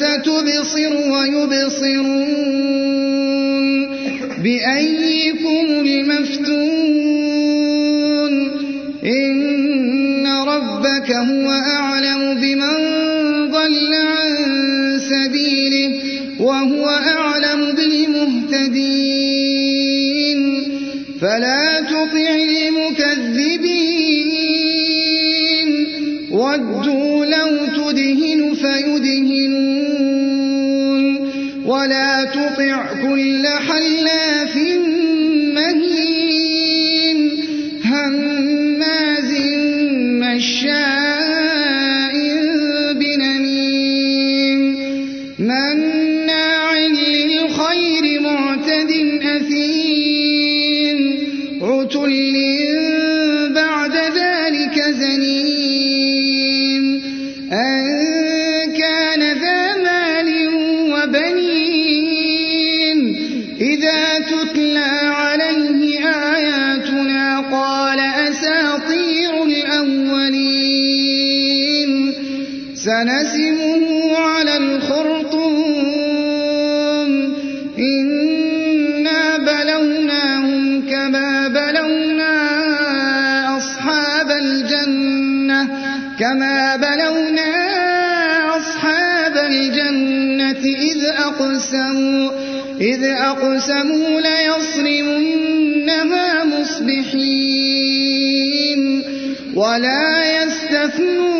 فستبصر ويبصرون بأيكم المفتون إن ربك هو أعلم بمن ضل عن سبيله وهو أعلم بالمهتدين فلا تطع لو تدهن فيدهنون ولا تطع كل حلاف سنسمه على الخرطوم. إنا بلوناهم كما بلونا أصحاب الجنة كما بلونا أصحاب الجنة إذ أقسموا إذ أقسموا ليصرمنها مصبحين. ولا يستثنون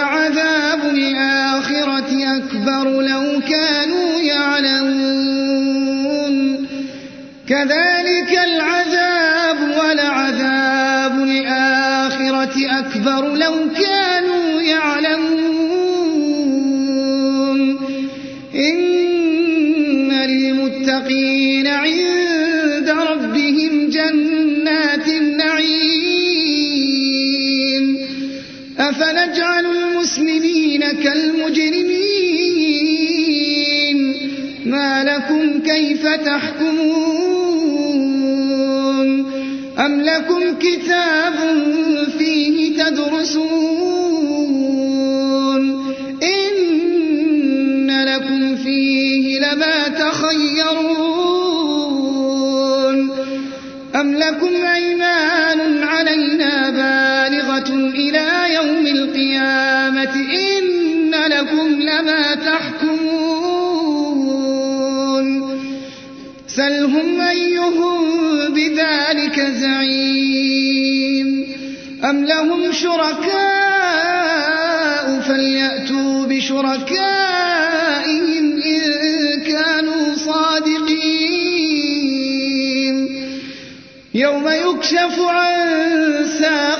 ولعذاب الآخرة أكبر لو كانوا يعلمون. كذلك العذاب ولعذاب الآخرة أكبر لو كانوا أفنجعل المسلمين كالمجرمين. ما لكم كيف تحكمون؟ أم لكم كتاب فيه تدرسون؟ القيامة إن لكم لما تحكمون. سلهم أيهم بذلك زعيم. أم لهم شركاء فليأتوا بشركائهم إن كانوا صادقين. يوم يكشف عن ساق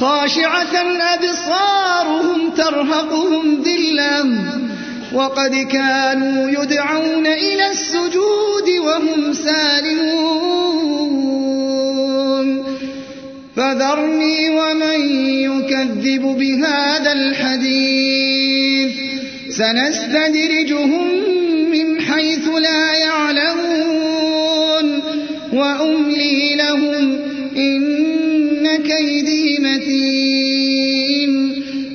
خاشعة أبصارهم ترهقهم ذلة وقد كانوا يدعون إلى السجود وهم سالمون. فذرني ومن يكذب بهذا الحديث. سنستدرجهم من حيث لا يعلمون. وأملي لهم إن متين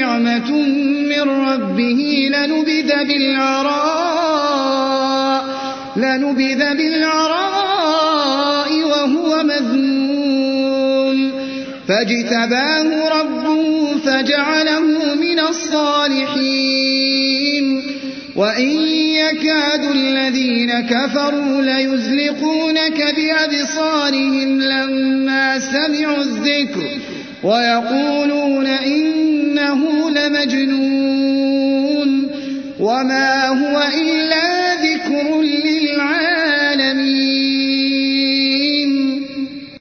نعمة من ربه لنبذ بالعراء لنبذ بالعراء وهو مذموم. فاجتباه ربه فجعله من الصالحين. وإن يكاد الذين كفروا ليزلقونك بأبصارهم لما سمعوا الذكر ويقولون إنه لمجنون وما هو إلا ذكر لي